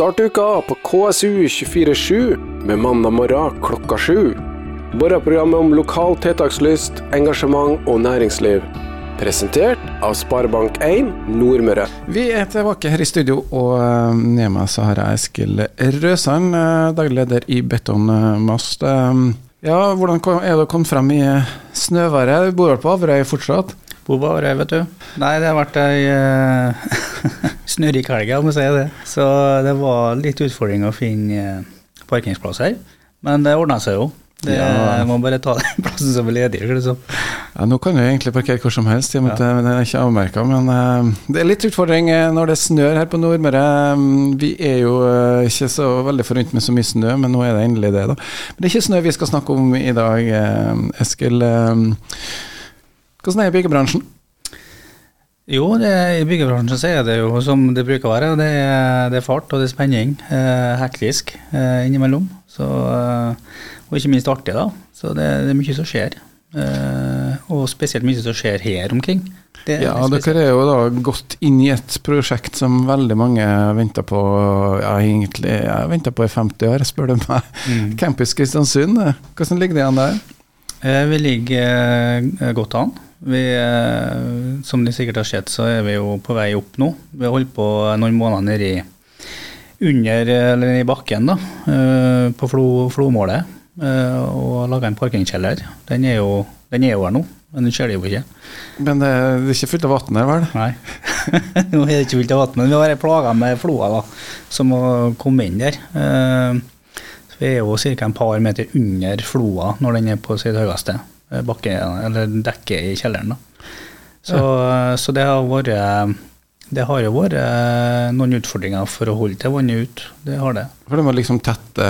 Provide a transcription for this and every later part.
Start uka på KSU 247 med mandag morgen klokka sju. Morgenprogrammet om lokal tiltakslyst, engasjement og næringsliv. Presentert av Sparebank1 Nordmøre. Vi er tilbake her i studio, og eh, med meg så har jeg Eskil Røsand, eh, daglig leder i Betongmast. Eh, Ja, hvordan er det å komme frem i snøværet? Du bor vel på Averøy fortsatt? Bor var det, vet du. Nei, det har vært ei uh, snørik helg, jeg sier si det. Så det var litt utfordring å finne eh, parkeringsplass her. Men det ordna seg jo. Det, Ja. Jeg må bare ta den plassen som er ledig. ser det ut som. Ja, Nå kan du egentlig parkere hvor som helst, i og med at det- det er ikke avmerka. Men uh, det er litt utfordring eh, når det snør her på Nordmøre. Mm, Vi er jo uh, ikke så veldig forunt med så mye snø, men nå er det endelig det, da. Men det er ikke snø vi skal snakke om i dag, uh, Eskil. Hvordan er det i byggebransjen? Jo, det, i byggebransjen så er det jo som det bruker å være. Det er, det er fart og det er spenning. Eh, hektisk eh, innimellom. Så, eh, og ikke minst artig, da. Så det, det er mye som skjer. Eh, og spesielt mye som skjer her omkring. Det, Ja, er dere er jo da gått inn i et prosjekt som veldig mange venter på ja, egentlig, jeg venter på i 50 år, spør du meg. Mm. Campus Kristiansund, eh, hvordan ligger det an der? Eh, Vi ligger eh, godt an. Vi, eh, som de sikkert har sett, så er vi jo på vei opp nå. Vi har holdt på noen måneder nedi i, under, eh, eller i bakken, da, eh, på Flo, Flomålet, og laga en parkingskjeller. Den er, jo, den er jo her nå, men den ser det jo ikke. Men det er ikke fullt av vann her, vel? Nei. nå er det ikke fullt av vann, men vi har plaga med floa da, som må komme inn der. Så vi er jo ca. en par meter under floa når den er på sitt høyeste. Eh, Bakke, eller dekket i kjelleren. Da. Så, så det har vært det har jo vært eh, noen utfordringer for å holde til vannet ut. Det har det. For det må liksom tette,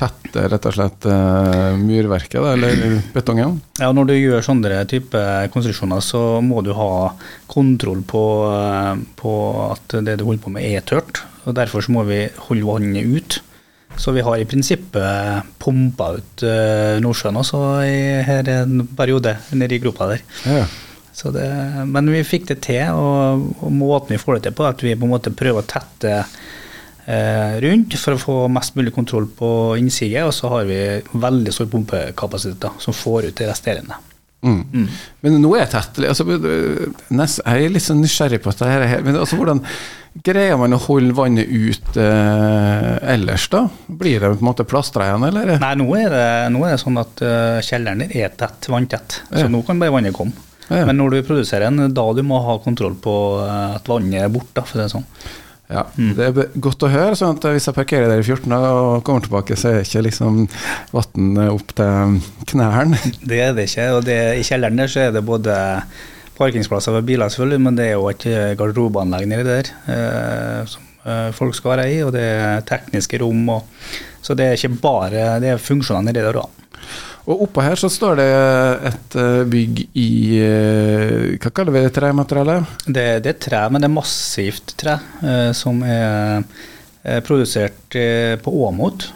tette rett og slett eh, murverket, da, eller betongen? Ja, Når du gjør sånne type konstruksjoner, så må du ha kontroll på, eh, på at det du holder på med er tørt. og Derfor så må vi holde vannet ut. Så vi har i prinsippet pumpa ut uh, Nordsjøen også i her en periode, nede i gropa der. Ja. Så det, men vi fikk det til, og, og måten vi får det til på, er at vi på en måte prøver å tette eh, rundt for å få mest mulig kontroll på innsiget, og så har vi veldig stor pumpekapasitet da, som får ut det resterende. Mm. Men nå er jeg tett. Altså, nest, jeg er litt sånn nysgjerrig på dette her. Men altså, hvordan greier man å holde vannet ut eh, ellers, da? Blir det på en måte plastra igjen, eller? Nei, nå er det, nå er det sånn at uh, kjelleren er tett, vanntett, så Ja. nå kan bare vannet komme. Ja. Men når du produserer en, da du må ha kontroll på eh, at vannet er borte, for å si det sånn. Ja, Det er godt å høre. sånn at Hvis jeg parkerer der i 14 dager og kommer tilbake, så er ikke liksom vann opp til knærne. Det er det ikke. Og det, i kjelleren der så er det både parkingsplasser for biler, selvfølgelig, men det er jo eh, garderobeanlegg nedi der eh, som eh, folk skal være i, og det er tekniske rom. Og, så det er ikke bare det er funksjonene nedi der òg. Og oppå her så står det et eh, bygg i eh, Hva kaller vi det trematerialet? Det, det er tre, men det er massivt tre eh, som er eh, produsert på Åmot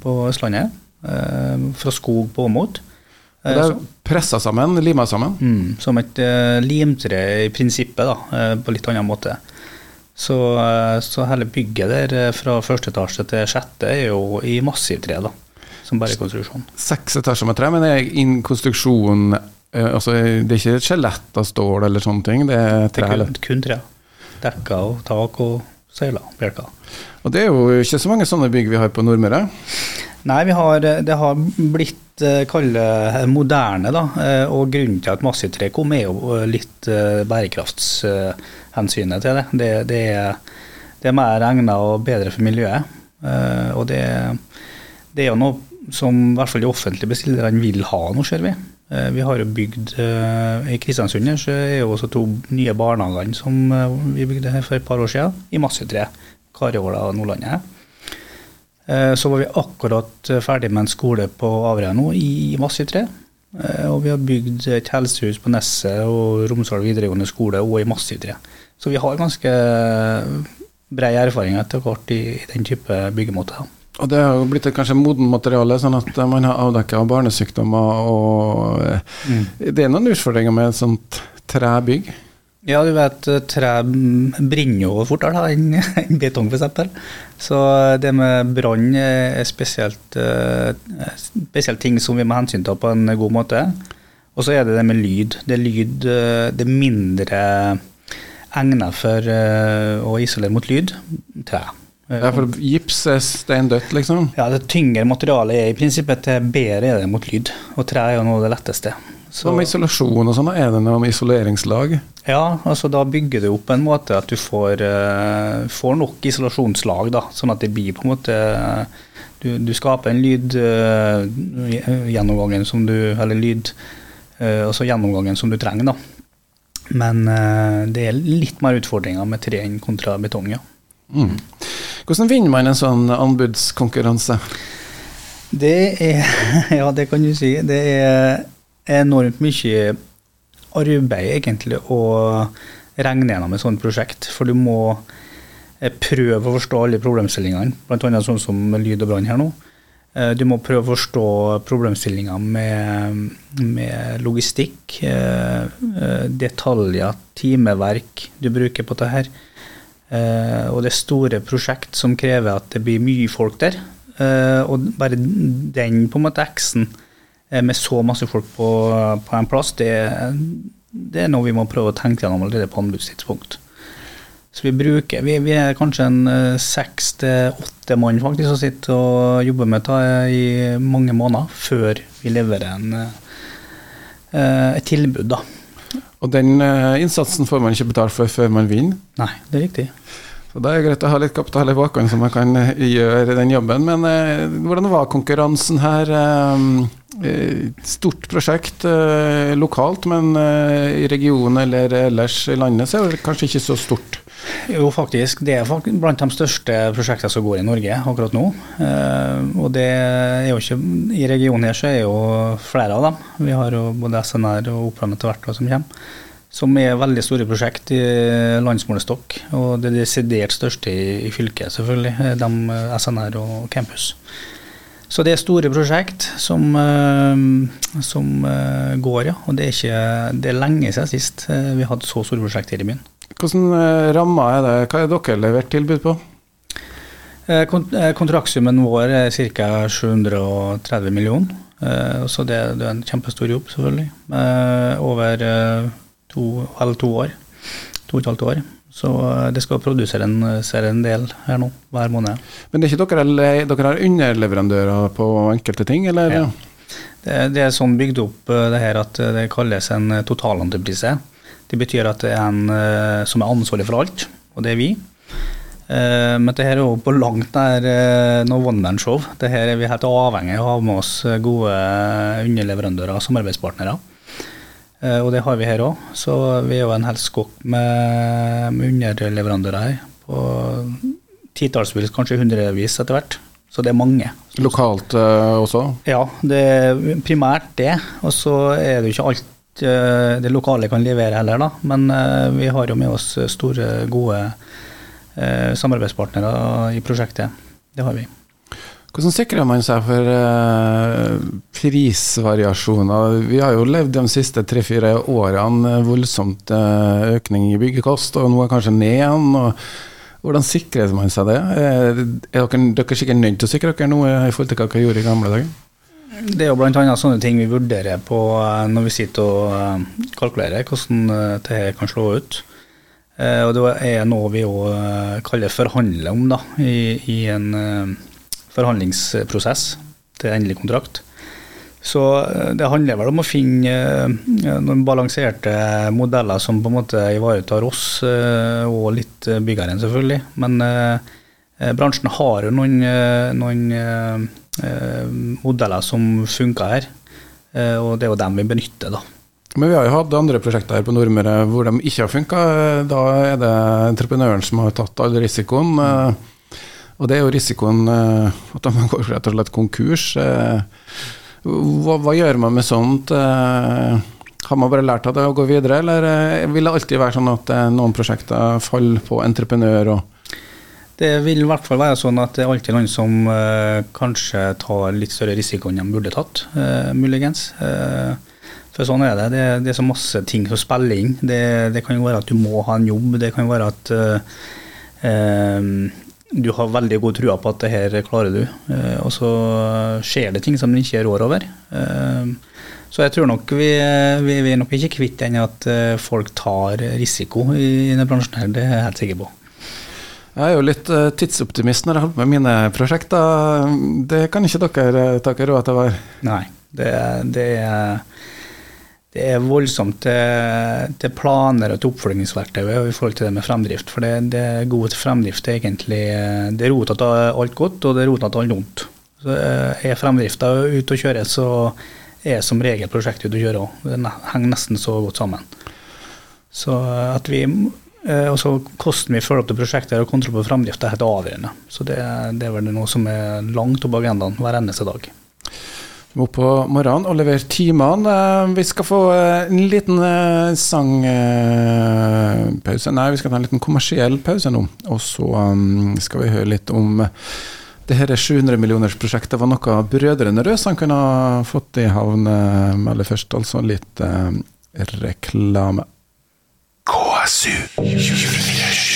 på Østlandet. Fra skog på Åmot. Det er pressa sammen, lima sammen. Mm, som et uh, limtre i prinsippet, da, uh, på litt annen måte. Så, uh, så hele bygget der fra første etasje til sjette er jo i massivtre, da. Som bare konstruksjon. Seks etasjer med tre, men er innen konstruksjon altså, Det er ikke et skjelett av stål eller sånne ting, det er tre? Det er kun, kun tre. Dekker og tak og søyler. Bjelker. Og det er jo ikke så mange sånne bygg vi har på Nordmøre. Nei, har, det har blitt kalle moderne, da. eh, Og grunnen til at massivtre kom, er jo eh, litt eh, bærekraftshensynet til det. Det, det, er, det er mer egna og bedre for miljøet. Eh, Og det, det er jo noe som i hvert fall de offentlige bestillerne vil ha nå, ser vi. Eh, Vi har jo bygd eh, I Kristiansund så er jo også to nye barnehagene som eh, vi bygde her for et par år siden, i massivtre. Kariåla og Nordlandet. Eh, Så var vi akkurat eh, ferdig med en skole på Averøya nå, i massivtre. tre, Og vi har bygd et helsehus på Nesset og Romsdal videregående skole og i massivtre. Så vi har ganske brei erfaring etter hvert i, i den type byggemåte. Og det har jo blitt et kanskje moden materiale, sånn at eh, man har avdekka barnesykdommer og mm. Det er noen utfordringer med et sånt trebygg. Ja, du vet, tre brenner jo fortere enn betong, f.eks. Så det med brann er spesielt, spesielt ting som vi må hensynta på en god måte. Og så er det det med lyd. Det er lyd det er mindre egnet for å isolere mot lyd. Tre. Ja, for gips er steindødt, liksom? Ja, det tyngre materialet er i prinsippet til bedre er det mot lyd. Og tre er jo noe av det letteste. Så med isolasjon og sånn, er det noe med isoleringslag? Ja, altså da bygger det opp en måte at du får, uh, får nok isolasjonslag, da, sånn at det blir på en måte Du, du skaper en lyd uh, gjennomgangen som du Eller lyd Altså gjennomgangen som du trenger, da. Men det er litt mer utfordringer med tre enn kontra betong, ja. Mm. Hvordan vinner man en sånn anbudskonkurranse? Det er Ja, det kan du si. Det er enormt mye arbeid egentlig å regne gjennom et sånt prosjekt. For du må eh, prøve å forstå alle problemstillingene, bl.a. sånn som lyd og brann her nå. Eh, du må prøve å forstå problemstillinger med, med logistikk, eh, detaljer, timeverk du bruker på dette her. Og det store prosjekt som krever at det blir mye folk der. Og bare den på en måte Eh, med så masse folk på, på en plass, det, det, er noe vi må prøve å tenke gjennom allerede på anbudstidspunkt. Så vi bruker Vi, vi er kanskje en eh, seks til åtte mann faktisk som sitter og jobber med dette i mange måneder før vi leverer en, eh, et tilbud, da. Og den innsatsen får man ikke betalt for før man vinner? Nei, det er riktig. Så Da er greit å ha litt kapital i bakhånd så man kan gjøre den jobben. Men eh, hvordan var konkurransen her? Eh, Eh, stort prosjekt eh, lokalt, men eh, i regionen eller ellers i landet så er det kanskje ikke så stort? Jo, faktisk. Det er blant de største prosjektene som går i Norge akkurat nå. Og det er jo ikke I regionen her så er jo flere av dem. Vi har jo både SNR og Operaen etter hvert som kommer. Som er veldig store prosjekt i landsmålestokk. Og det desidert største i, i fylket, selvfølgelig. De SNR og campus. Så det er store prosjekt som, eh, som eh, går, ja. Og det er, ikke, det er lenge siden sist eh, vi hadde så store prosjekt her i byen. Hvordan rammer er det? Hva har dere levert tilbud på? Kontraktsummen vår er ca. 730 millioner. Så det, det, er en kjempestor jobb, selvfølgelig. Over to, eller to år. To og et halvt år. Så eh, det skal produsere en, en del her nå, hver måned. Men det er ikke dere, dere er underleverandører på enkelte ting, eller? Ja. Det, det, er sånn bygd opp eh, det her at det kalles en totalentreprise. Det betyr at det er en som er ansvarlig for alt, og det er vi. Men det her er jo på langt nær noe one man-show. Det her er vi helt avhengig av å ha med oss gode underleverandører og samarbeidspartnere. Eh, og det har vi her òg. Så vi er jo en hel skokk med, med underleverandører her. På titallsvis, kanskje hundrevis etter hvert. Så det er mange. Lokalt uh, også? Ja, det er primært det. Og så er det jo ikke alt uh, det lokale kan levere heller, da. Men uh, vi har jo med oss store, gode samarbeidspartnere i prosjektet. Det har vi. Hvordan sikrer man seg for uh, prisvariasjoner? Vi har jo levd de siste tre-fire årene voldsomt uh, økning i byggekost, og nå er kanskje ned igjen. hvordan sikrer man seg det? Er, dere, dere sikkert nødt til å sikre dere noe i forhold til hva dere gjorde i gamle dager? Det er jo bl.a. sånne ting vi vurderer på når vi sitter og kalkulerer hvordan dette kan slå ut. Og det er noe vi òg kaller forhandle om da, i, i en forhandlingsprosess til endelig kontrakt. Så eh, det handler vel om å finne eh, noen balanserte modeller som på en måte ivaretar oss, eh, og litt byggeren selvfølgelig. Men bransjen har jo noen, noen modeller som funker her, og det er jo dem vi benytter, da. Men vi har jo hatt andre prosjekter her på Nordmøre hvor de ikke har funka. Da er det entreprenøren som har tatt all risikoen. Mm. Og det er jo risikoen eh, at man går rett og slett konkurs. Eh, hva, hva, gjør man med sånt? Eh, har man bare lært av det og gå videre, eller vil det alltid være sånn at noen prosjekter faller på entreprenør? det vil i hvert fall være sånn at det er alltid noen som kanskje tar litt større risiko enn de burde tatt, muligens. For sånn er det. Det, det er så masse ting som spiller inn. Det, det kan jo være at du må ha en jobb. Det kan jo være at du har veldig god trua på at det her klarer du, Eh, og så skjer det ting som du ikke rår over. Eh, så jeg tror nok vi, vi, vi er nok ikke kvitt den at folk tar risiko i denne bransjen her, det er jeg helt sikker på. Jeg er jo litt tidsoptimist når jeg holder på med mine prosjekter. Det kan ikke dere ta råd til å være? Nei, det, det er det er voldsomt til, til planer og til oppfølgingsverktøy i forhold til det med fremdrift. For det, det er god fremdrift er egentlig Det er rota til alt godt, og det er rota til alt vondt. Så eh, Er fremdrifta ute å kjøre, så er som regel prosjektet ute å kjøre òg. Det henger nesten så godt sammen. Så eh, at vi eh, også Hvordan vi følger opp det prosjektet og kontroll på fremdrift er helt avgjørende. Så det, det er vel noe som er langt opp på agendaen hver eneste dag må på morgenen og levere timene. Eh, vi skal få eh, en liten eh, sangpause. Nei, vi skal ta en liten kommersiell pause nå. Og så skal vi høre litt om det her 700 millioners-prosjektet var noe brødrene Røsand kunne ha fått i havn. Aller først altså litt reklame. KSU 24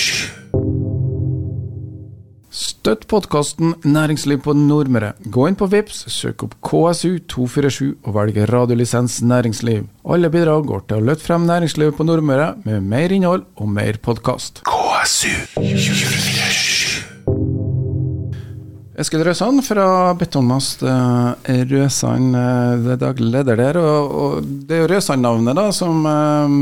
Støtt podkasten Næringsliv på Nordmøre. Gå inn på VIPS, søk opp KSU247 og velg radiolisens næringsliv. Alle bidrag går til å løfte frem næringslivet på Nordmøre med mer innhold og mer podkast. KSU247 Eskil Røsand fra Betongmast eh, Røsand, eh, det er daglig leder der. Og, og det er jo Røsand-navnet da, som eh,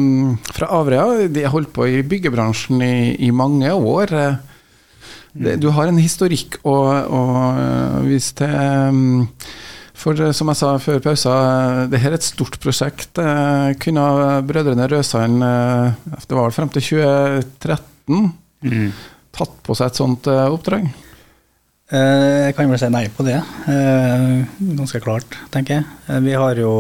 fra Averøya. De har holdt på i byggebransjen i, i mange år det, du har en historikk å, å vise til. Um, for som jeg sa før pausa, det her er et stort prosjekt. Kunne brødrene Røsand, det var vel frem til 2013, mm. tatt på seg et sånt oppdrag? Eh, jeg kan vel si nei på det. Eh, ganske klart, tenker jeg. Eh, vi har jo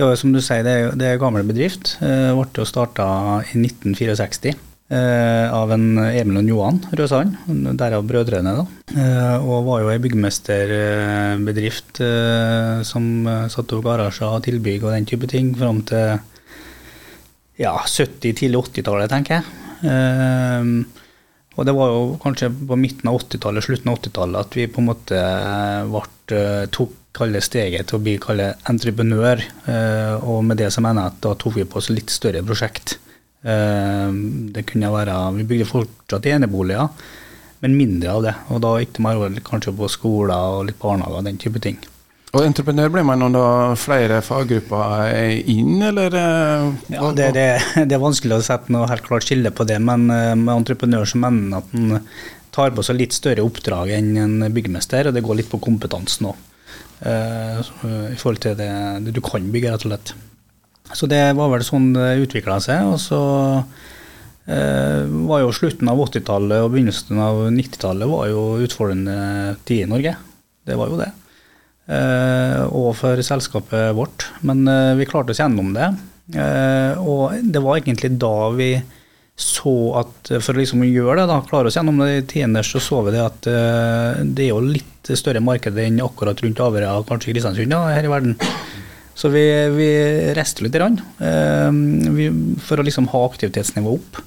Det var som du sier, det er, det er gammel bedrift. Ble jo starta i 1964. Eh, av en Emil og Johan Røsand, derav brødrene. da. Eh, og var jo ei byggmesterbedrift eh, som satte opp garasjer og tilbygg og den type ting fram til ja, 70-, tidlig 80-tallet, tenker jeg. Og det var jo kanskje på midten av 80-tallet, slutten av 80-tallet at vi på en måte ble, tok kalle steget til å bli kalle entreprenør. Og med det så mener jeg at da tok vi på oss litt større prosjekt. Eh, det kunne være Vi bygde fortsatt eneboliger, men mindre av det. Og da gikk det mer kanskje på skoler og litt barnehager og den type ting. Og entreprenør blir man da flere faggrupper er inn, eller? Eh, ja, det, det, det, er vanskelig å sette noe helt klart skille på det, men eh, med entreprenør så mener at en tar på seg litt større oppdrag enn en byggmester, og det går litt på kompetansen òg. I forhold til det, det du kan bygge, rett og slett. Så det var vel sånn det utvikla seg. Og så eh, var jo slutten av 80-tallet og begynnelsen av 90-tallet var jo utfordrende tid i Norge. Det var jo det. Eh, og for selskapet vårt. Men eh, vi klarte oss gjennom det. Eh, og det var egentlig da vi så at for å liksom gjøre det, da, klare oss gjennom det tiende, så så vi det at uh, det er jo litt større marked enn akkurat rundt Averøya, kanskje Kristiansund, ja, her i verden. Så vi, vi reiste litt rann, eh, for å liksom ha aktivitetsnivået opp.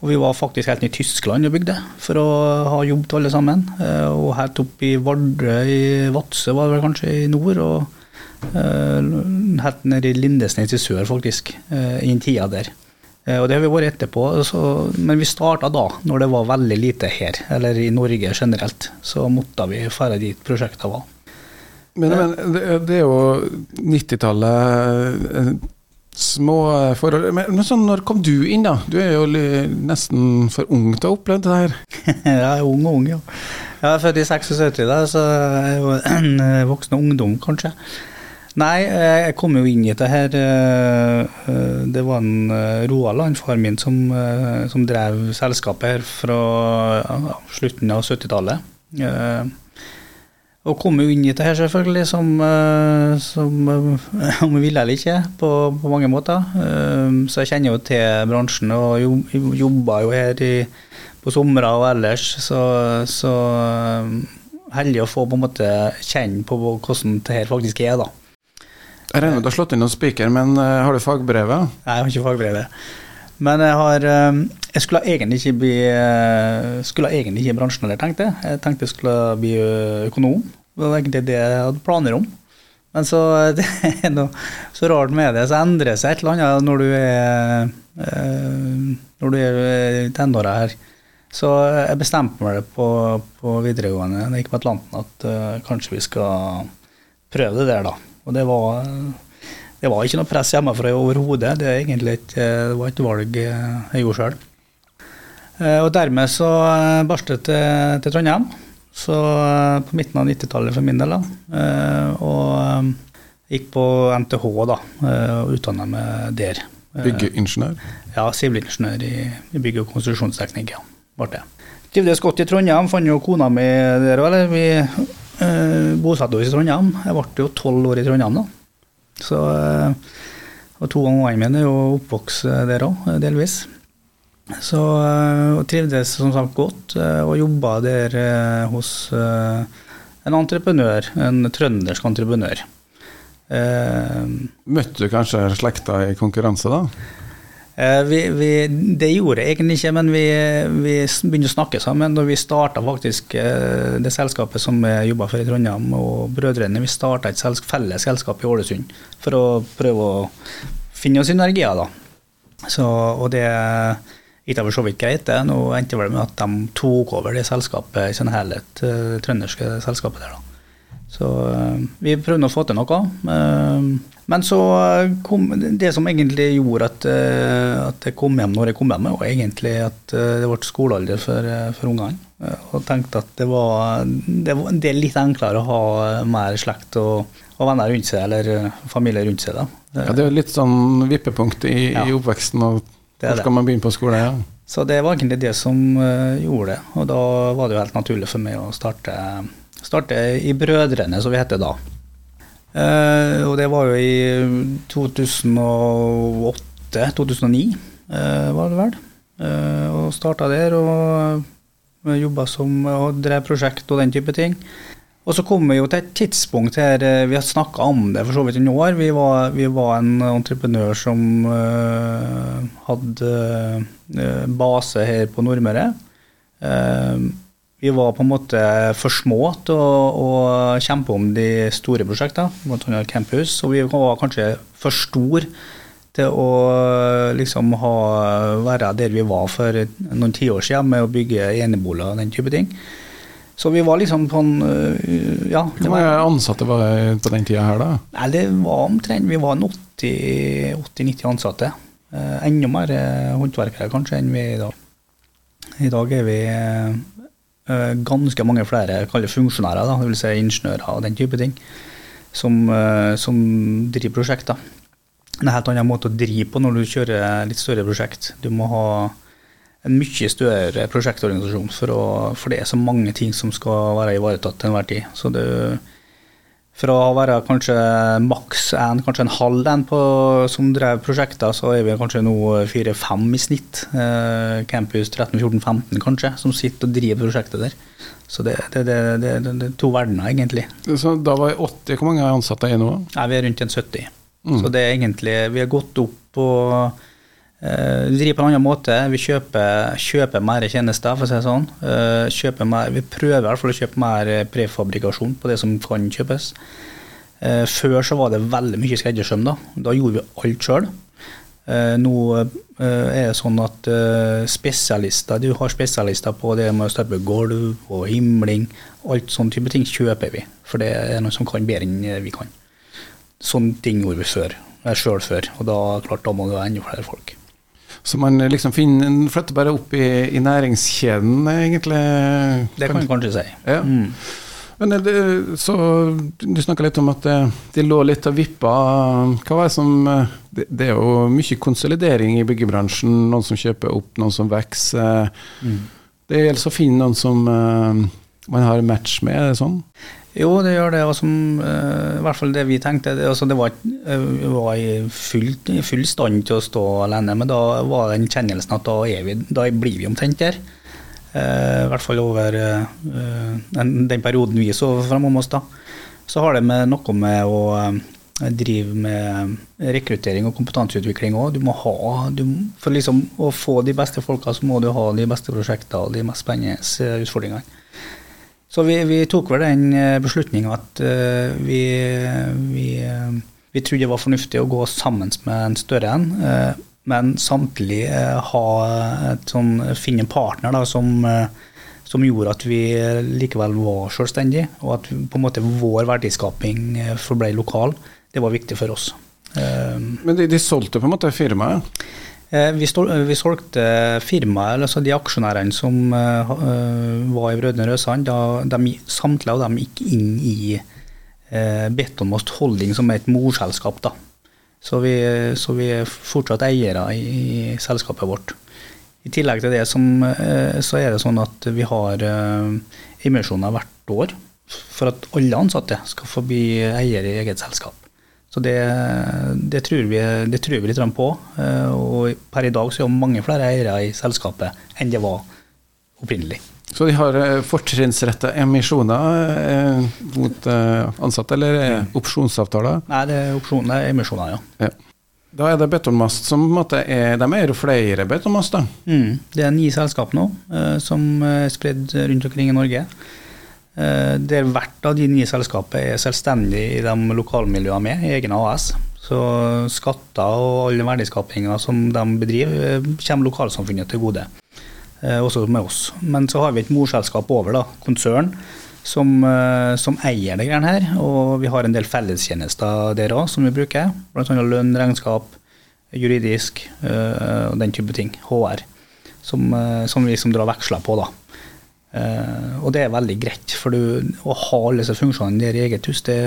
Og vi var faktisk helt nede i Tyskland og bygde for å ha jobb til alle sammen. Eh, og helt opp i Vardø, i Vadsø var det vel kanskje i nord. Og eh, helt nede i Lindesnes i sør, faktisk, i den tida der. Og det har vi vært etterpå. Så, men vi starta da, når det var veldig lite her, eller i Norge generelt. Så måtte vi dra dit prosjektet var. Men, men det, er jo 90-tallet eh, Små forhold Men, men sånn, når kom du inn, da? Du er jo nesten for ung til å ha opplevd det her. jeg er ung og ung, ja. Jeg er født i 76, da, så jeg er jo en eh, voksen ungdom, kanskje. Nei, eh, jeg kom jo inn i det her Det var en han far min, som, som drev selskapet her fra slutten av 70-tallet. Og komme inn i det her, selvfølgelig, som, eh, som eh, om vi ville eller ikke, på, på, mange måter. Eh, så jeg kjenner jo til bransjen og jobber jo her i, på somre og ellers. Så, så heldig å få på en måte kjenne på hvordan det her faktisk er, da. Jeg regner med du har slått inn noen spiker, men har du fagbrevet? Nei, jeg har ikke fagbrevet. Men jeg har Jeg skulle egentlig ikke bli Skulle egentlig ikke i bransjen heller, tenkte jeg. Jeg tenkte jeg skulle bli økonom. Det var egentlig det jeg hadde planer om. Men så det er noe så rart med det, så endrer det seg et eller annet når du er når du er tenåra her. Så jeg bestemte meg på, på videregående da jeg gikk på Atlanten at kanskje vi skal prøve det der, da. Og det var, det var ikke noe press hjemmefra overhodet. Det, det var et valg jeg gjorde sjøl. Uh, og dermed så barstet det til, til Trondheim. Så på midten av 90-tallet for min del, da. og gikk på NTH da, og utdanna meg der. Byggeingeniør? Ja, sivilingeniør i, i bygg- og konstruksjonsteknikk. ja ble det. Trivdes godt i Trondheim. Fant jo kona mi der òg. Vi eh, bosatte oss i Trondheim. Jeg ble jo tolv år i Trondheim da. Så, eh, og to av ungene mine er jo oppvokst der òg, delvis. Så jeg trivdes som sagt godt, eh, og jobba der eh, hos en entreprenør, en trøndersk entreprenør. Møtte du kanskje slekta i konkurranse, da? Eh, vi, vi, det gjorde jeg egentlig ikke, men vi, vi begynte å snakke sammen. Og vi starta faktisk eh, det selskapet som jeg jobba for i Trondheim, og brødrene. Vi starta et selsk felles selskap i Ålesund for å prøve å finne synergier. da. Så, og det gikk for så vidt greit. det. Nå endte det med at de tok over det selskapet i sin helhet, det eh, trønderske selskapet der. da. Så vi prøvde å få til noe. Men så kom det som egentlig gjorde at, eh, at jeg kom hjem når jeg kom hjem, var egentlig at eh, det ble skolealder for, eh, for ungene. Og tenkte at det var, det var, det er litt enklere å ha mer slekt og, og, venner rundt seg, eller familie rundt seg. Da. Ja, Det er litt sånn vippepunkt i, ja. i oppveksten, og hvor skal man begynne på skole? Ja. Så det var egentlig det som gjorde det. Og da var det jo helt naturlig for meg å starte, starte i Brødrene, som vi heter da. Uh, og det var jo i 2008-2009, uh, var det vel. Uh, og starta der og jobba som og drev prosjekt og den type ting. Og så kom vi jo til et tidspunkt her vi har snakka om det for så vidt i noen år. Vi var, vi var en entreprenør som hadde base her på Nordmøre. Uh, vi var på en måte for små til å, å kjempe om de store prosjektene, bl.a. campus. Og vi var kanskje for store til å liksom ha, være der vi var for noen tiår siden med å bygge eneboliger og den type ting. Så vi var liksom på en øh, ja. Hvor mange ansatte var det på den tida her, da? Nei, det var omtrent Vi var 80-90 ansatte. Eh, enda mer eh, håndverkere kanskje enn vi er i dag. I dag er vi eh, ganske mange flere funksjonærer, da, vil si ingeniører og den type ting, som, eh, som driver prosjekter. Det er en helt annen måte å drive på når du kjører litt større prosjekt. Du må ha en mye større prosjektorganisasjon, for, å, for det er så mange ting som skal være ivaretatt til enhver tid. Så det, fra å være kanskje maks en, kanskje en halv en på, som drev prosjekter, så er vi kanskje nå fire-fem i snitt. Eh, Campus 13-14-15 kanskje, som sitter og driver prosjektet der. Så det, det, det, det, er to verdener, egentlig. Så da var det 80, Hvor mange ansatte er nå? Nei, Vi er rundt en 70. Mm. Så det er egentlig Vi har gått opp på vi driver på en annen måte. Vi kjøper, kjøper mer tjenester, for å si det sånn. Kjøper mer, vi prøver i hvert fall å kjøpe mer prefabrikasjon på det som kan kjøpes. Eh, før så var det veldig mye skreddersøm. Da Da gjorde vi alt sjøl. Nå er det sånn at spesialister, du har spesialister på det med å støpe gulv og himling. Alt sånne type ting kjøper vi, for det er noe som kan bedre enn vi kan. Sånne ting gjorde vi før. Sjøl før, og da klart da må det være enda flere folk. Så man liksom finner, flytter bare opp i, i næringskjeden, egentlig? Det kan man kanskje si. Ja. Mm. Men det, så Du snakka litt om at det, de lå litt og vippa. Hva var det som det, det, er jo mye konsolidering i byggebransjen. Noen som kjøper opp, noen som vokser. Mm. Det gjelder å finne noen som man har match med, er det sånn? Jo, det gjør det. Og som, uh, I hvert fall det vi tenkte. Det, altså det var, uh, var i, full, full, stand til å stå alene, men da var den kjennelsen at da, vi, da blir vi omtrent der. Uh, I hvert fall over den, den, perioden vi så framom oss. da. Så har det med noe med å drive med rekruttering og kompetanseutvikling òg. For liksom å få de beste folka, så må du ha de beste prosjektene og de mest spennende utfordringene. Så vi, vi tok vel den beslutninga at uh, vi, vi, uh, vi trodde det var fornuftig å gå sammen med en større en. Uh, men samtidig ha sånn, finne en partner da, som som gjorde at vi likevel var selvstendige, og at på en måte vår verdiskaping eh, forble lokal. Det var viktig for oss. Eh, Men de, de solgte på en måte firmaet? Eh, vi, stol, vi solgte firmaet, altså de aksjonærene som var i Brødrene Røsand, samtlige av dem gikk inn i uh, Betonmost Holding, som er et morselskap. da. Så vi, så vi er fortsatt eiere i, selskapet vårt. I tillegg til det som, eh, så er det sånn at vi har eh, emisjoner hvert år for at alle ansatte skal få bli eier i eget selskap. Så det, det, tror vi, det tror vi litt på. Eh, og per i dag så er det mange flere eiere i selskapet enn det var opprinnelig. Så de har fortrinnsretta emisjoner mot ansatte, eller opsjonsavtaler? Nei, det er opsjoner, emisjoner, ja. ja. Da er det betonmast som på en måte er De er jo flere betonmaster? Mm, det er ni selskap nå eh, som er spredd rundt omkring i Norge. Eh, der hvert av de nye selskapene er selvstendig i de lokalmiljøene med, i egen AS. Så skatter og all verdiskapinga som de bedriver, eh, kommer lokalsamfunnet til gode. Eh, også med oss. Men så har vi et morselskap over, da, konsern som, som, eier det greiene her. Og vi har en del fellestjenester der òg som vi bruker. Bl.a. lønn, regnskap, juridisk og den type ting. HR. Som, som vi som drar veksler på, da. Uh, og det er veldig greit, for du, å ha alle disse funksjonene i eget hus det,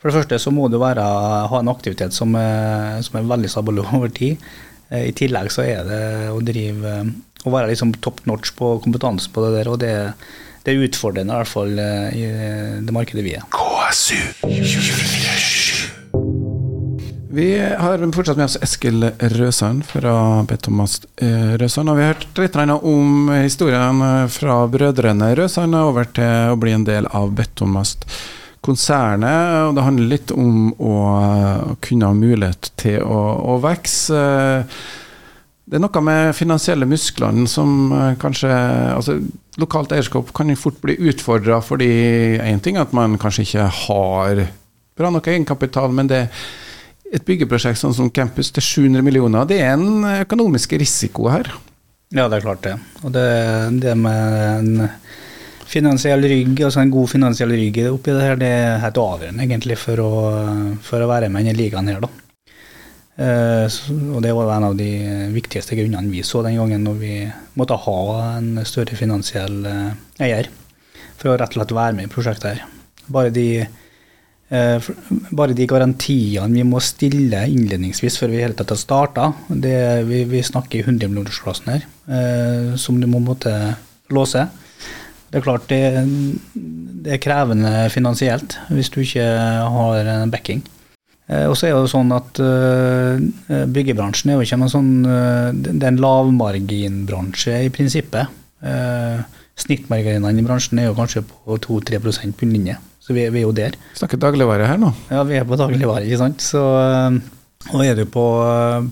For det første så må du være, ha en aktivitet som er, som er veldig stabil over tid. Uh, I tillegg så er det å drive Å være liksom top notch på kompetanse på det der, og det, det er utfordrende, i hvert fall eh, i det markedet vi er. KSU 24 vi har fortsatt med oss Eskil Røsand fra B. Thomas Røsand. Og vi har hørt litt om historien fra brødrene Røsand over til å bli en del av B. Thomas konsernet. Og det handler litt om å kunne ha mulighet til å, å vokse. Det er noe med finansielle musklene som kanskje altså lokalt eierskap kan jo fort bli utfordra fordi én ting er at man kanskje ikke har bra nok egenkapital, men det et byggeprosjekt sånn som campus til 700 millioner, det er en økonomisk risiko her. Ja, det er klart det. Og det, det med en finansiell rygg, altså en god finansiell rygg oppi det her, det er helt avgjørende egentlig for å, for å være med i denne ligaen her, da. Eh, og det var en av de viktigste grunnene vi så den gangen når vi måtte ha en større finansiell eh, eier for å rett og slett være med i prosjektet her. Bare de, bare de garantiene vi må stille innledningsvis før vi hele tatt har starta, vi, vi, snakker i 100 millionersklassen her, som du må måtte låse. Det er klart det, det er krevende finansielt hvis du ikke har en backing. Eh, og så er det sånn at byggebransjen er jo ikke noen sånn Det er en lavmarginbransje i prinsippet. Snittmarginene i bransjen er jo kanskje på 2-3% bunnlinje, så vi, vi, er jo der. Snakker dagligvare her nå? Ja, vi er på dagligvare, ikke sant. Så, og er du på,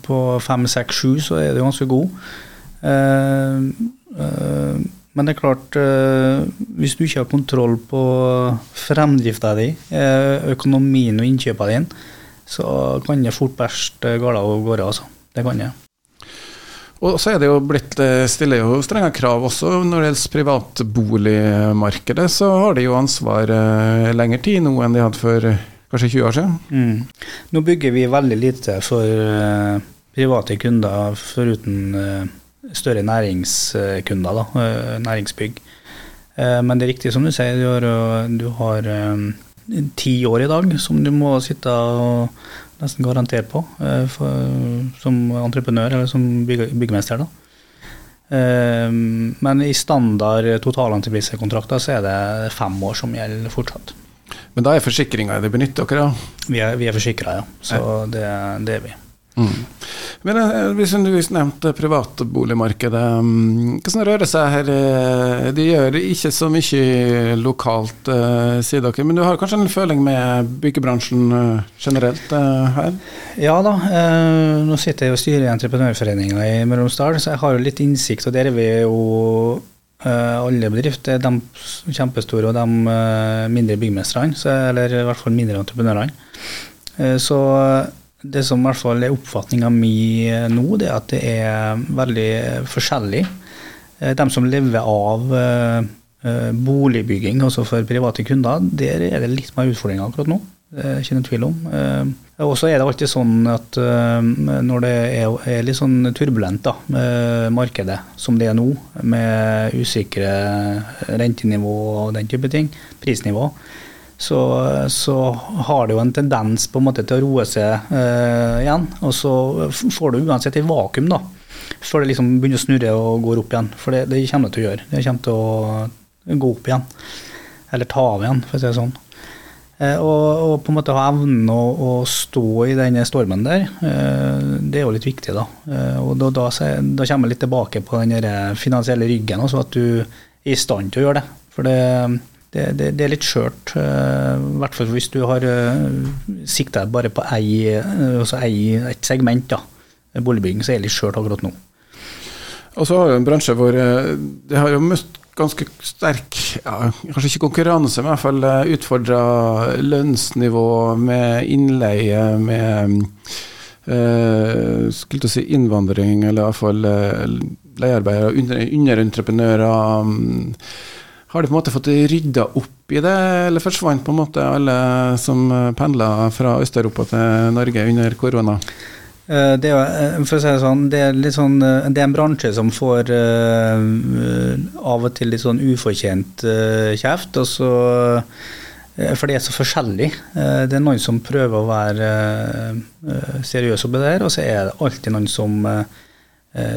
på 5-6-7, så er du ganske god. men det er klart, hvis du ikke har kontroll på fremdrifta di, økonomien og innkjøpene dine, så kan det fort bæsje galt av gårde. Altså. Det kan det. Og så er det jo blitt eh, stiller jo strenge krav også når det gjelder privatboligmarkedet. Så har de jo ansvar lenger lengre tid nå enn de hadde for eh, kanskje 20 år siden. Mm. Nå bygger vi veldig lite for private kunder foruten større næringskunder, da, næringsbygg. Men det er riktig som du sier, du har ti år i dag som du må sitte og nesten garantere på eh, for, som entreprenør eller som bygg, byggmester. Da. Eh, men i standard totalentreprisekontrakter så er det fem år som gjelder fortsatt. Men da er forsikringa det benytter dere, da? Vi er, vi er forsikra, ja. Så det, det, er vi. Mm. Men eh, hvis du nevnte privatboligmarkedet, mm, hvordan rører det seg her? Eh, de gjør ikke så mye lokalt, eh, sier dere, men du har kanskje en føling med byggebransjen generelt her? Ja da, nå sitter jeg og styrer i Entreprenørforeninga i Møre og Romsdal, så jeg har jo litt innsikt, og der er vi jo alle bedrifter, de kjempestore og de mindre byggmestrene, eller i hvert fall mindre entreprenørene. Så det som i hvert fall er oppfatninga mi eh, nå, det er at det er veldig forskjellig. Eh, de som lever av eh, boligbygging, altså for private kunder, der er det litt mer utfordringer akkurat nå. Ikke noen tvil om. Og så er det alltid sånn at når det er litt sånn turbulent, da, markedet som det er nå, med usikre rentenivå og den type ting, prisnivå, så, så, har det jo en tendens på en måte til å roe seg eh, igjen. Og så får du uansett et vakuum da, før det liksom begynner å snurre og går opp igjen. For det, det kommer det til å gjøre. Det kommer til å gå opp igjen. Eller ta av igjen, for å si det sånn. Uh, og, og, på en måte ha evnen å, å, stå i denne stormen der, uh, det er jo litt viktig, da. og da, da, da, kommer jeg litt tilbake på den finansielle ryggen, altså at du er i stand til å gjøre det. For det det, det, det, er litt skjørt. Eh, I hvert fall hvis du har uh, sikta bare på ei, uh, altså ei, et segment. da. Boligbygging så er det litt skjørt akkurat nå. Og så har jo en bransje hvor det har jo møtt ganske sterk, ja, kanskje ikke konkurranse, men i hvert fall utfordra lønnsnivå med innleie, med uh, skulle si innvandring, eller i hvert fall leiearbeidere, underentreprenører. Um, har de på en måte fått rydda opp i det, eller forsvant på en måte alle som pendla fra Øst-Europa til Norge under korona? Eh, det er, eh, for å si det sånn, det er, sånn, eh, det er en bransje som får av og til litt sånn ufortjent kjeft. Og så, for det er så forskjellig. Det er noen som prøver å være seriøse på det her, og så er det alltid noen som Eh,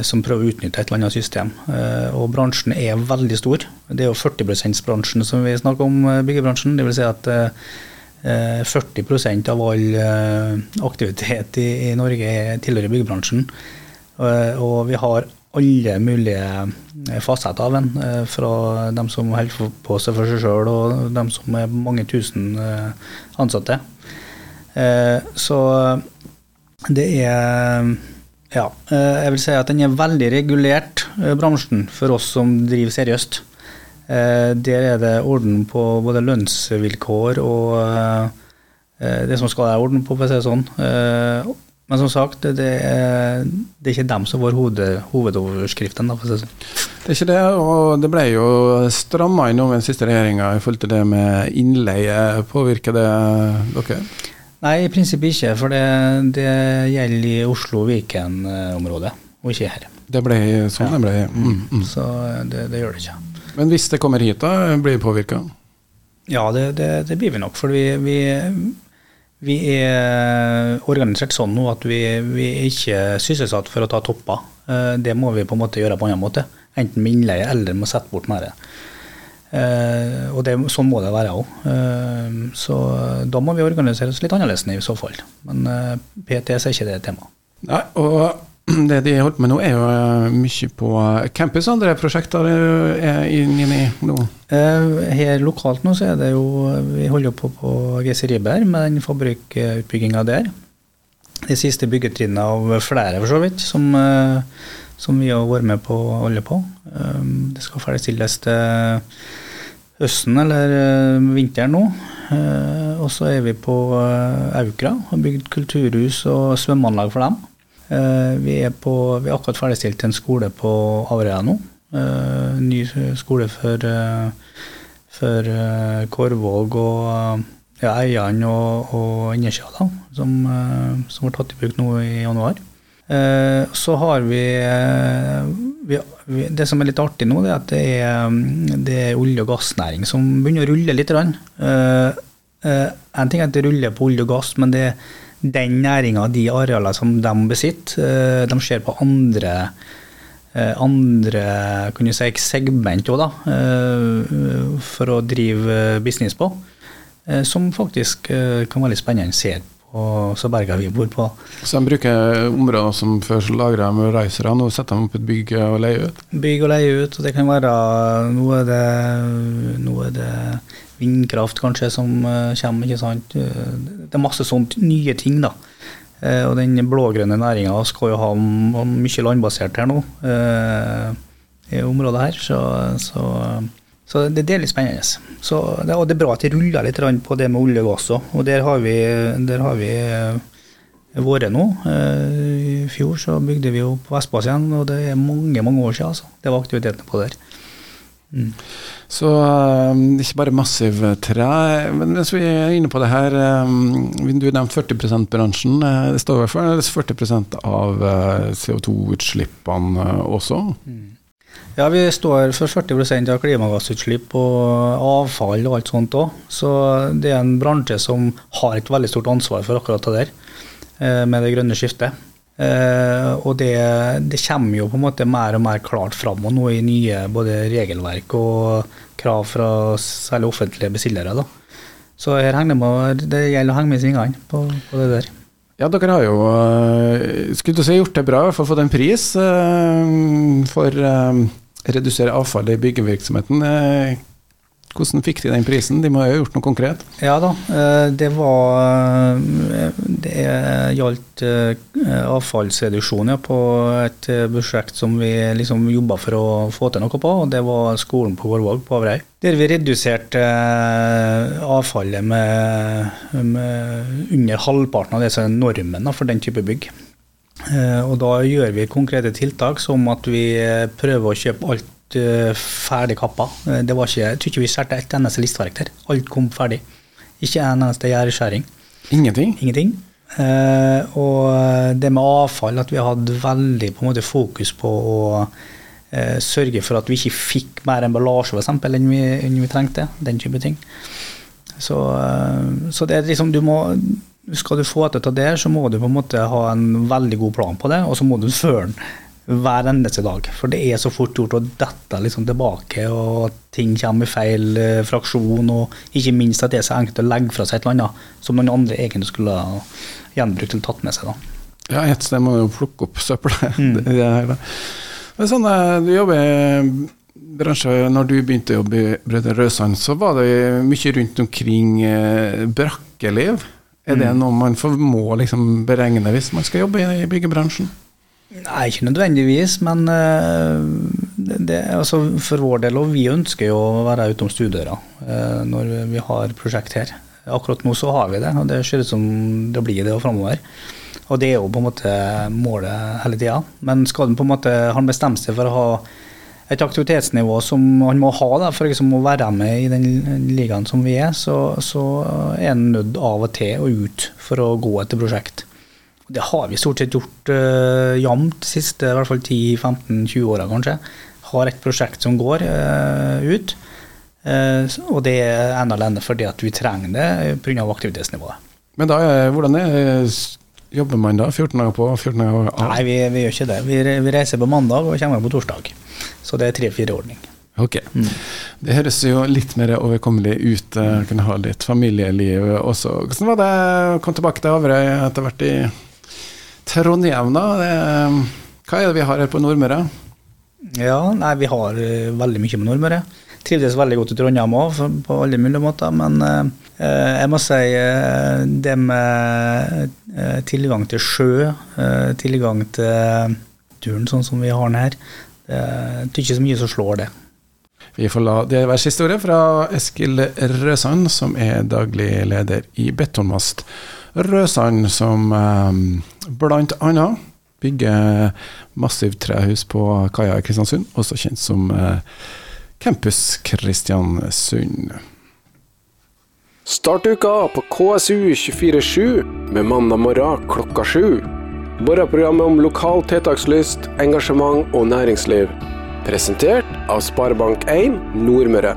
som prøver å utnytte et eller annet system. Eh, og bransjen er veldig stor. Det er jo 40 %-bransjen som vi snakker om, eh, byggebransjen. Vil si at 40% av all aktivitet i, Norge tilhører byggebransjen. Og vi har alle mulige fasetter av den, fra dem som holder på seg for seg sjøl, og dem som er mange tusen ansatte. Så det er ja, eh, jeg vil si at den er veldig regulert, eh, bransjen, for oss som driver seriøst. Eh, der er det orden på både lønnsvilkår og det som skal være orden på, for å si det sånn. Men som sagt, det er, det er ikke dem som får hoved, hovedoverskriften. for å si det sånn. Det er ikke det, og det ble jo stramma inn over den siste regjeringa i forhold til det med innleie. Påvirker det dere? Nei, i prinsippet ikke. For det, det gjelder i Oslo-Viken-området, og ikke her. Det ble sånn ja. det ble? Mm, mm. Så det, det, gjør det ikke. Men hvis det kommer hit, da? Blir det påvirka? Ja, det, det, det, blir vi nok. For vi, vi, vi, er organisert sånn nå at vi, vi er ikke sysselsatt for å ta topper. Eh, det må vi på en måte gjøre på en annen måte. Enten med innleie eller med å sette bort mer. Uh, og det, sånn må det være òg. Eh, så da må vi organisere oss litt annerledes i så fall. Men eh, PTS er ikke det temaet. Nei, og det de holder på med nå, er jo mye på campus. Andre prosjekter er inne i nå? Her lokalt nå så er det jo Vi holder på på GC Riber med den fabrikkutbygginga der. De siste byggetrinnet av flere, for så vidt, som, som vi har vært med på å holde på. Det skal ferdigstilles til høsten eller eh, vinteren nå. Eh, og så er vi på eh, Aukra og bygd kulturhus og svømmeanlegg for dem. Vi er, på, vi er akkurat ferdigstilt en skole på Averøya nå. Ny skole for, for Korvåg og ja, Eian og, og Innersida, som, som var tatt i bruk nå i januar. Så har vi vi, vi, det som er litt artig nå, det er at det er, det er olje- og gassnæring som begynner å rulle litt. Uh, en ting er at det ruller på olje og gass, men det er den næringa, de arealene som de besitter, de ser på andre andre kan si, segment også, da, for å drive business på, som faktisk kan være litt spennende å se og så berga vi bord på. Så de bruker områder som før så lagra de racere, nå setter de opp et bygg og leier ut? Bygg og leier ut, og det kan være Nå er det, nå er det vindkraft kanskje som eh, kommer, ikke sant. Eh, Det er masse sånt nye ting, da. Eh, Og den blå-grønne næringa skal jo ha mye landbasert her nå, i området her. Så, så, så det, er litt spennende. Så det, og det er bra at det ruller litt på det med olje og gass òg. Og der har vi, der har vi eh, vært nå. Eh, I fjor så bygde vi jo på Vestbass igjen, og det er mange mange år siden. Altså. Det var aktiviteten på der. Mm. Så um, ikke bare massiv tre, men hvis vi er inne på det her Du nevnte 40 %-bransjen. eh, Det står i hvert fall 40% av eh, CO2-utslippene også. også? Ja, vi står for 40% av klimagassutslipp og avfall og alt sånt òg. Så det er en bransje som har et veldig stort ansvar for akkurat det der, eh, med det grønne skiftet. Eh, og det, det kommer jo på en måte mer og mer klart fram og nå i nye både regelverk og krav fra særlig offentlige bestillere. Så her henger det, med, det gjelder å henge med i svingene på, på det der. Ja, dere har jo eh, skulle si, gjort det bra, i hvert fall fått en pris eh, for å redusere avfallet i byggevirksomheten. Hvordan fikk de den prisen? De må jo ha gjort noe konkret? Ja da, eh, det var eh, Det gjaldt eh, avfallsreduksjon på et prosjekt som vi liksom jobba for å få til noe på, og det var skolen på Vårvåg på Averøy. Der vi reduserte avfallet med, med under halvparten av det som er normen for den type bygg. Og da gjør vi konkrete tiltak som at vi prøver å kjøpe alt ferdig kappa. Eh, Det var ikke, jeg tror ikke vi skjærte et eneste listverk der. Alt kom ferdig. Ikke en eneste gjerdeskjæring. Ingenting? Ingenting. Eh, og det med avfall, at vi hadde veldig på en måte fokus på å eh, sørge for at vi ikke fikk mer emballasje for eksempel, enn vi, enn vi trengte. Den type ting. Så, eh, så det er liksom du må Skal du få til det, så må du på en måte ha en veldig god plan på det, og så må du føre den hver eneste dag. For det er så fort gjort å dette liksom tilbake, og ting kommer i feil eh, fraksjon, og ikke minst at det er så enkelt å legge fra seg et eller annet som noen andre egentlig skulle gjenbrukt eller tatt med seg. da. Ja, et sted må jo plukke opp søppelet. Mm. Det. Men sånn, eh, du jobber i bransje, når du begynte å jobbe i Brødre Røsand, så var det mye rundt omkring eh, brakkeliv. Er det Mm. noe man får, må liksom beregne hvis man skal jobbe i byggebransjen? Nei, ikke nødvendigvis, men eh, det, det, altså for vår del, og vi ønsker jo å være utom stuedøra eh, når vi har prosjekt her. Akkurat nå så har vi det, og det ser ut som det blir det framover. Og det er jo på en måte målet hele tida. Men skal den på en måte, han bestemme seg for å ha et aktivitetsnivå som han må ha da, for liksom å være med i den ligaen som vi er, så, så er han nødt av og til og ut for å gå etter prosjekt. Det har vi stort sett gjort uh, jevnt de siste i hvert fall 10-15-20 åra, kanskje. Har et prosjekt som går uh, ut. Uh, og det er ene alene fordi at vi trenger det pga. aktivitetsnivået. Men da, hvordan er, jobber man da? 14 dager på, 14 dager av? Nei, vi, vi gjør ikke det. Vi, vi reiser på mandag og kommer på torsdag. Så det er tre-fire ordning. Ok. Mm. Det høres jo litt mer overkommelig ut. Kunne ha litt familieliv også. Hvordan var det å komme tilbake til Averøy etter hvert i Trondheim, da? Hva er det vi har her på Nordmøre? Ja, nei, vi har eh, veldig mye med Nordmøre. Trivdes veldig godt i Trondheim òg, på alle mulige måter. Men eh, eh, jeg må si eh, det med eh, tilgang til sjø, eh, tilgang til turen sånn som vi har den her, det er ikke så mye som slår det. Vi får la det være siste ordet fra Eskil Røsand, som er daglig leder i Betongmast Røsand, som eh, annet bygger massivt trehus på kaia i Kristiansund, også kjent som eh, Campus Kristiansund. Start uka på KSU 24-7 med mandag morgen klokka sju. Morgenprogrammet om lokal tiltakslyst, engasjement og næringsliv. Presentert av Sparebank1 Nordmøre.